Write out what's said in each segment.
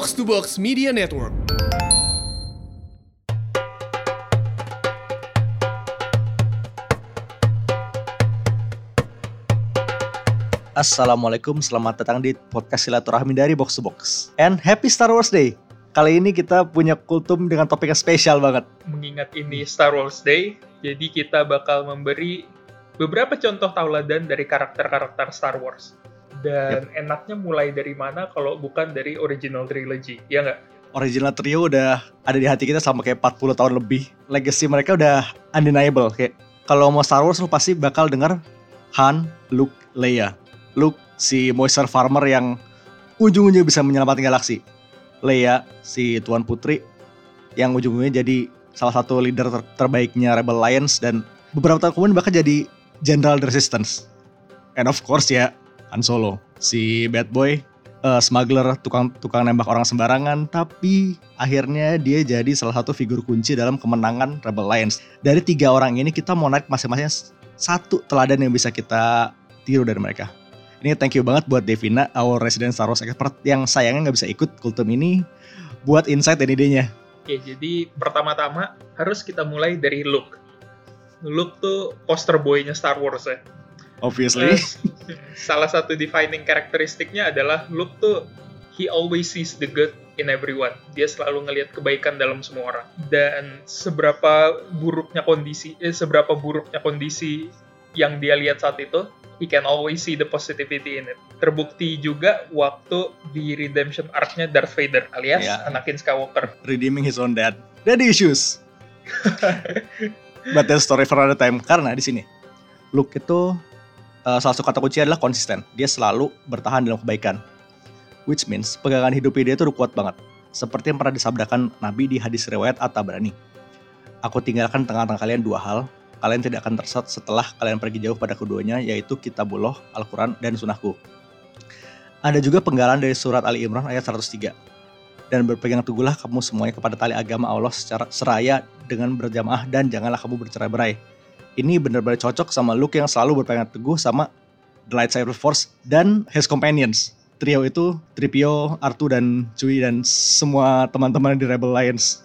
Box to Box Media Network. Assalamualaikum, selamat datang di podcast silaturahmi dari Box to Box. And happy Star Wars Day. Kali ini kita punya kultum dengan topik yang spesial banget. mengingat ini Star Wars Day, jadi kita bakal memberi beberapa contoh tauladan dari karakter-karakter Star Wars. Dan enaknya mulai dari mana kalau bukan dari original trilogy, ya nggak? Original trio udah ada di hati kita selama kayak 40 tahun lebih. Legacy mereka udah undeniable. Kayak kalau mau Star Wars lu pasti bakal denger Han, Luke, Leia. Luke si moisture farmer yang ujung-ujungnya bisa menyelamatkan galaksi. Leia si tuan putri yang ujung-ujungnya jadi salah satu leader ter- terbaiknya Rebel Alliance dan beberapa tahun kemudian bahkan jadi General the Resistance. And of course ya Han Solo, si bad boy, eh, smuggler, tukang tukang nembak orang sembarangan, tapi akhirnya dia jadi salah satu figur kunci dalam kemenangan Rebel Alliance. Dari tiga orang ini kita mau naik masing-masing satu teladan yang bisa kita tiru dari mereka. Ini thank you banget buat Devina, our resident Star Wars expert yang sayangnya nggak bisa ikut kultum ini buat insight dan idenya. Oke, jadi pertama-tama harus kita mulai dari Luke. Luke tuh poster boy-nya Star Wars ya. Obviously. Eh, salah satu defining karakteristiknya adalah Luke tuh he always sees the good in everyone. Dia selalu ngelihat kebaikan dalam semua orang. Dan seberapa buruknya kondisi, eh, seberapa buruknya kondisi yang dia lihat saat itu, he can always see the positivity in it. Terbukti juga waktu di redemption arc-nya Darth Vader alias Ya. Anakin Skywalker. redeeming his own dad. Daddy issues. But that's story for another time. Karena di sini Luke itu uh, salah satu kata kunci adalah konsisten. Dia selalu bertahan dalam kebaikan. Which means pegangan hidupnya dia itu kuat banget. Seperti yang pernah disabdakan Nabi di hadis riwayat At-Tabrani. Aku tinggalkan tengah-tengah kalian dua hal. Kalian tidak akan tersesat setelah kalian pergi jauh pada keduanya, yaitu Kitabullah, Al-Quran, dan Sunnahku. Ada juga penggalan dari surat Ali Imran ayat 103 dan berpegang teguhlah kamu semuanya kepada tali agama Allah secara seraya dengan berjamaah dan janganlah kamu bercerai-berai. Ini benar-benar cocok sama Luke yang selalu berpegang teguh sama The Lightsaber Force dan his companions. Trio itu Tripio, Artu dan Chewie dan semua teman-teman di Rebel Alliance.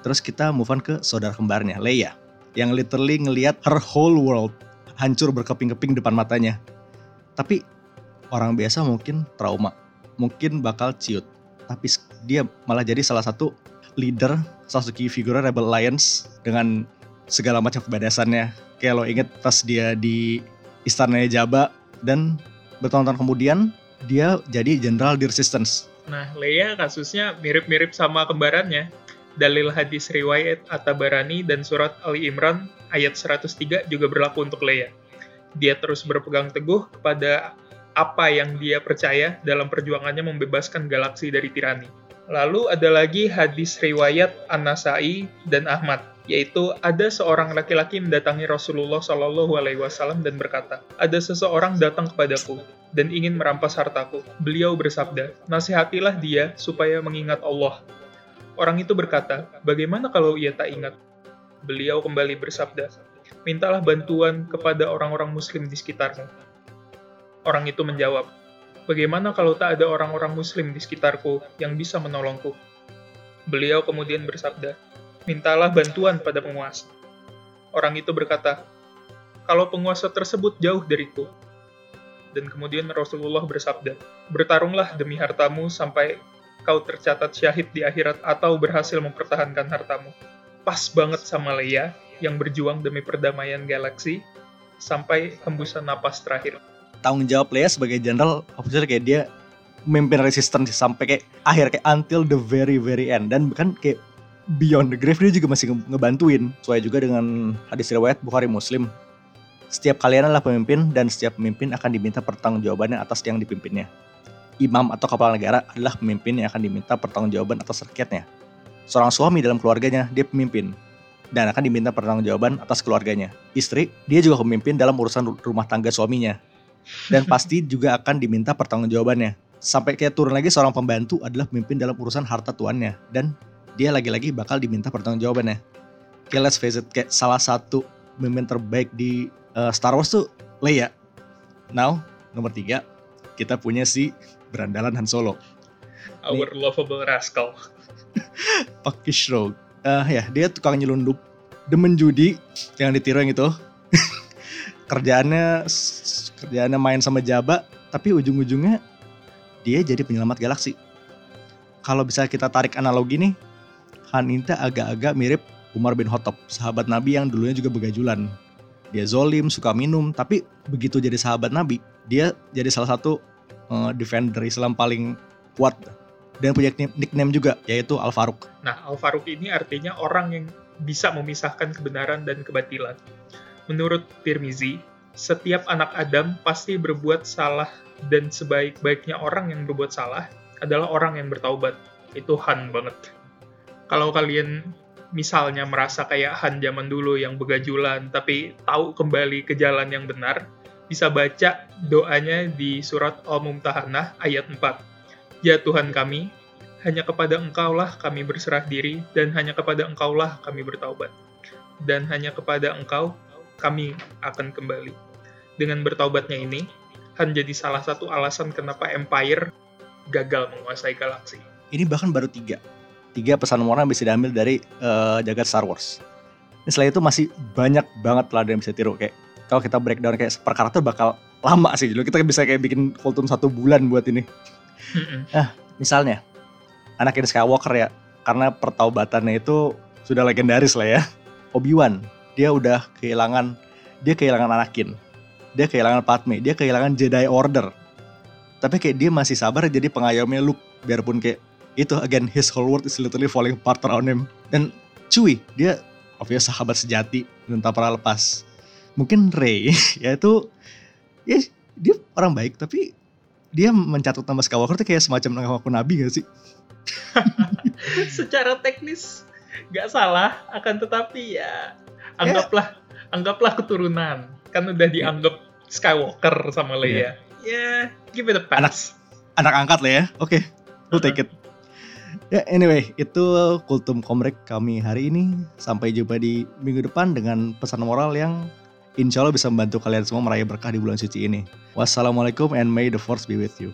Terus kita move on ke saudara kembarnya, Leia, yang literally ngelihat her whole world hancur berkeping-keping depan matanya. Tapi orang biasa mungkin trauma, mungkin bakal ciut tapi dia malah jadi salah satu leader, salah satu key figure Rebel Alliance dengan segala macam kebedasannya. Kayak lo inget pas dia di istana Jabba dan bertahun-tahun kemudian dia jadi General di Resistance. Nah, Leia kasusnya mirip-mirip sama kembarannya. Dalil hadis riwayat At-Tabarani dan surat Ali Imran ayat 103 juga berlaku untuk Leia. Dia terus berpegang teguh kepada apa yang dia percaya dalam perjuangannya membebaskan galaksi dari tirani. Lalu ada lagi hadis riwayat An-Nasai dan Ahmad, yaitu ada seorang laki-laki mendatangi Rasulullah Shallallahu Alaihi Wasallam dan berkata, ada seseorang datang kepadaku dan ingin merampas hartaku. Beliau bersabda, nasihatilah dia supaya mengingat Allah. Orang itu berkata, bagaimana kalau ia tak ingat? Beliau kembali bersabda, mintalah bantuan kepada orang-orang muslim di sekitarmu. Orang itu menjawab, bagaimana kalau tak ada orang-orang muslim di sekitarku yang bisa menolongku? Beliau kemudian bersabda, mintalah bantuan pada penguasa. Orang itu berkata, kalau penguasa tersebut jauh dariku. Dan kemudian Rasulullah bersabda, bertarunglah demi hartamu sampai kau tercatat syahid di akhirat atau berhasil mempertahankan hartamu. Pas banget sama Leia yang berjuang demi perdamaian galaksi sampai hembusan napas terakhir. Tanggung jawab Leia sebagai General Officer kayak dia memimpin Resistance sampai kayak akhir kayak until the very very end dan bahkan kayak beyond the grave dia juga masih nge- ngebantuin. Sesuai juga dengan hadis riwayat Bukhari Muslim. Setiap kalian adalah pemimpin dan setiap pemimpin akan diminta pertanggungjawabannya atas yang dipimpinnya. Imam atau kepala negara adalah pemimpin yang akan diminta pertanggungjawaban atas rakyatnya. Seorang suami dalam keluarganya dia pemimpin dan akan diminta pertanggungjawaban atas keluarganya. Istri dia juga pemimpin dalam urusan ru- rumah tangga suaminya. Dan pasti juga akan diminta pertanggungjawabannya. Sampai kayak turun lagi seorang pembantu adalah pemimpin dalam urusan harta tuannya dan dia lagi-lagi bakal diminta pertanggungjawabannya. Kayak let's face it, kayak salah satu pemimpin terbaik di uh, Star Wars tuh Leia. Now, nomor tiga, kita punya si berandalan Han Solo. Our lovable rascal. Pak Kishro. Uh, ya, dia tukang nyelundup, demen judi, yang ditiru yang itu. kerjaannya kerjaannya main sama Jaba, tapi ujung-ujungnya dia jadi penyelamat galaksi. Kalau bisa kita tarik analogi nih, Han ini agak-agak mirip Umar bin Khattab, sahabat Nabi yang dulunya juga begajulan. Dia zolim, suka minum, tapi begitu jadi sahabat Nabi, dia jadi salah satu uh, defender Islam paling kuat dan punya nickname juga yaitu Al Faruq. Nah, Al Faruq ini artinya orang yang bisa memisahkan kebenaran dan kebatilan. Menurut Tirmizi, setiap anak Adam pasti berbuat salah dan sebaik-baiknya orang yang berbuat salah adalah orang yang bertaubat. Itu Han banget. Kalau kalian misalnya merasa kayak Han zaman dulu yang begajulan tapi tahu kembali ke jalan yang benar, bisa baca doanya di surat Al-Mumtahanah ayat 4. Ya Tuhan kami, hanya kepada Engkaulah kami berserah diri dan hanya kepada Engkaulah kami bertaubat. Dan hanya kepada Engkau kami akan kembali. Dengan bertaubatnya ini, Han jadi salah satu alasan kenapa Empire gagal menguasai galaksi. Ini bahkan baru tiga tiga pesan moral bisa diambil dari uh, jagat Star Wars. Dan selain itu masih banyak banget lah yang bisa tiru kayak kalau kita breakdown kayak per karakter bakal lama sih dulu kita bisa kayak bikin kultum satu bulan buat ini. nah misalnya anak Skywalker ya karena pertaubatannya itu sudah legendaris lah ya. Obi Wan dia udah kehilangan dia kehilangan Anakin, dia kehilangan Padme, dia kehilangan Jedi Order. Tapi kayak dia masih sabar jadi pengayomnya Luke biarpun kayak itu again his whole world is literally falling apart around him dan Chewie dia obvious sahabat sejati dan tak pernah lepas mungkin Rey ya itu ya dia orang baik tapi dia mencatat nama Skywalker itu kayak semacam nama aku nabi gak sih secara teknis gak salah akan tetapi ya anggaplah yeah. anggaplah keturunan kan udah dianggap Skywalker sama Leia yeah. ya yeah, give it a pass anak anak angkat lah ya oke okay. we'll take it Ya anyway, itu kultum komrek kami hari ini. Sampai jumpa di minggu depan dengan pesan moral yang insya Allah bisa membantu kalian semua meraih berkah di bulan suci ini. Wassalamualaikum and may the force be with you.